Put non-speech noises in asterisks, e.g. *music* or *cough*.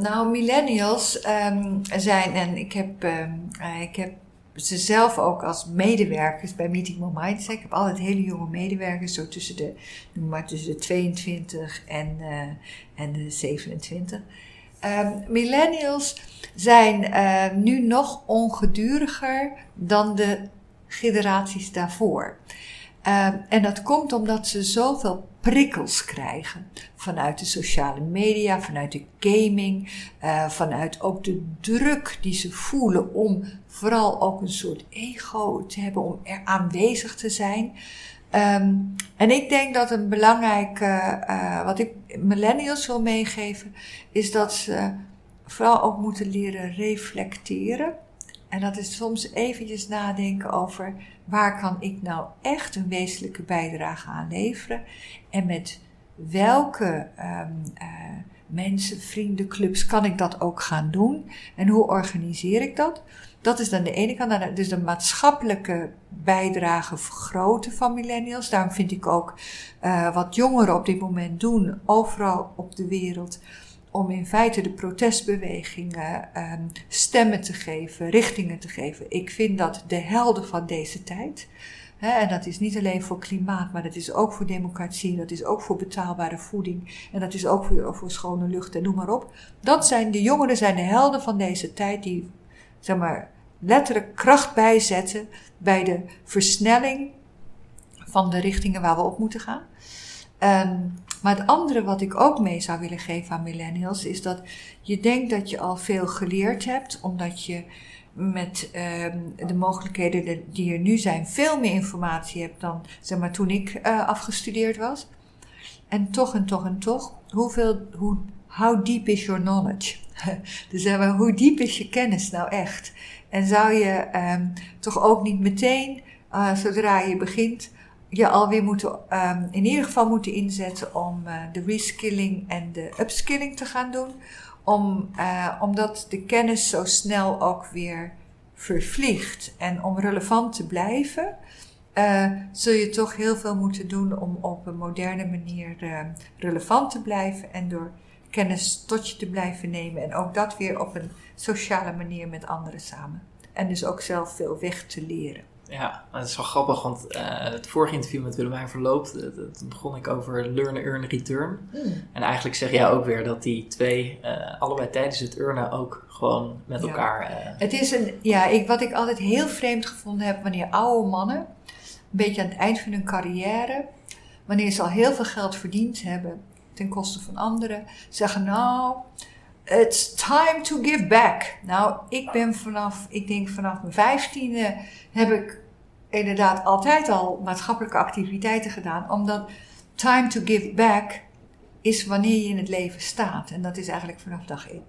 nou, millennials ehm, zijn, en ik heb, ehm, eh, ik heb ze zelf ook als medewerkers bij Meeting More Minds. Ik heb altijd hele jonge medewerkers, zo tussen de, noem maar, tussen de 22 en, eh, en de 27. Ehm, millennials zijn nu nog ongeduriger dan de generaties daarvoor. Uh, en dat komt omdat ze zoveel prikkels krijgen. Vanuit de sociale media, vanuit de gaming, uh, vanuit ook de druk die ze voelen om vooral ook een soort ego te hebben, om er aanwezig te zijn. Um, en ik denk dat een belangrijke, uh, wat ik millennials wil meegeven, is dat ze vooral ook moeten leren reflecteren. En dat is soms eventjes nadenken over waar kan ik nou echt een wezenlijke bijdrage aan leveren en met welke um, mensen, vrienden, clubs kan ik dat ook gaan doen en hoe organiseer ik dat? Dat is dan de ene kant. Dus de maatschappelijke bijdrage vergroten van millennials. Daarom vind ik ook uh, wat jongeren op dit moment doen, overal op de wereld, om in feite de protestbewegingen um, stemmen te geven, richtingen te geven. Ik vind dat de helden van deze tijd. Hè, en dat is niet alleen voor klimaat, maar dat is ook voor democratie, dat is ook voor betaalbare voeding en dat is ook voor, voor schone lucht en noem maar op. Dat zijn de jongeren, zijn de helden van deze tijd die zeg maar, letterlijk kracht bijzetten bij de versnelling van de richtingen waar we op moeten gaan. Um, maar het andere wat ik ook mee zou willen geven aan millennials is dat je denkt dat je al veel geleerd hebt, omdat je met um, de mogelijkheden die er nu zijn veel meer informatie hebt dan zeg maar toen ik uh, afgestudeerd was. En toch en toch en toch, hoeveel, hoe, how deep is your knowledge? *laughs* dus zeg maar, hoe diep is je kennis nou echt? En zou je um, toch ook niet meteen, uh, zodra je begint, je alweer moeten, um, in ieder geval moeten inzetten om uh, de reskilling en de upskilling te gaan doen. Om, uh, omdat de kennis zo snel ook weer vervliegt. En om relevant te blijven, uh, zul je toch heel veel moeten doen om op een moderne manier relevant te blijven en door kennis tot je te blijven nemen. En ook dat weer op een sociale manier met anderen samen. En dus ook zelf veel weg te leren. Ja, dat is wel grappig, want uh, het vorige interview met Willemijn verloopt, toen begon ik over learn, earn, return. Mm. En eigenlijk zeg jij ook weer dat die twee, uh, allebei tijdens het earnen ook gewoon met ja. elkaar... Het is een, ja, ik, wat ik altijd heel vreemd gevonden heb, wanneer oude mannen, een beetje aan het eind van hun carrière, wanneer ze al heel veel geld verdiend hebben ten koste van anderen, zeggen nou, it's time to give back. Nou, ik ben vanaf, ik denk vanaf mijn vijftiende heb ik inderdaad altijd al maatschappelijke activiteiten gedaan, omdat time to give back is wanneer je in het leven staat. En dat is eigenlijk vanaf dag één.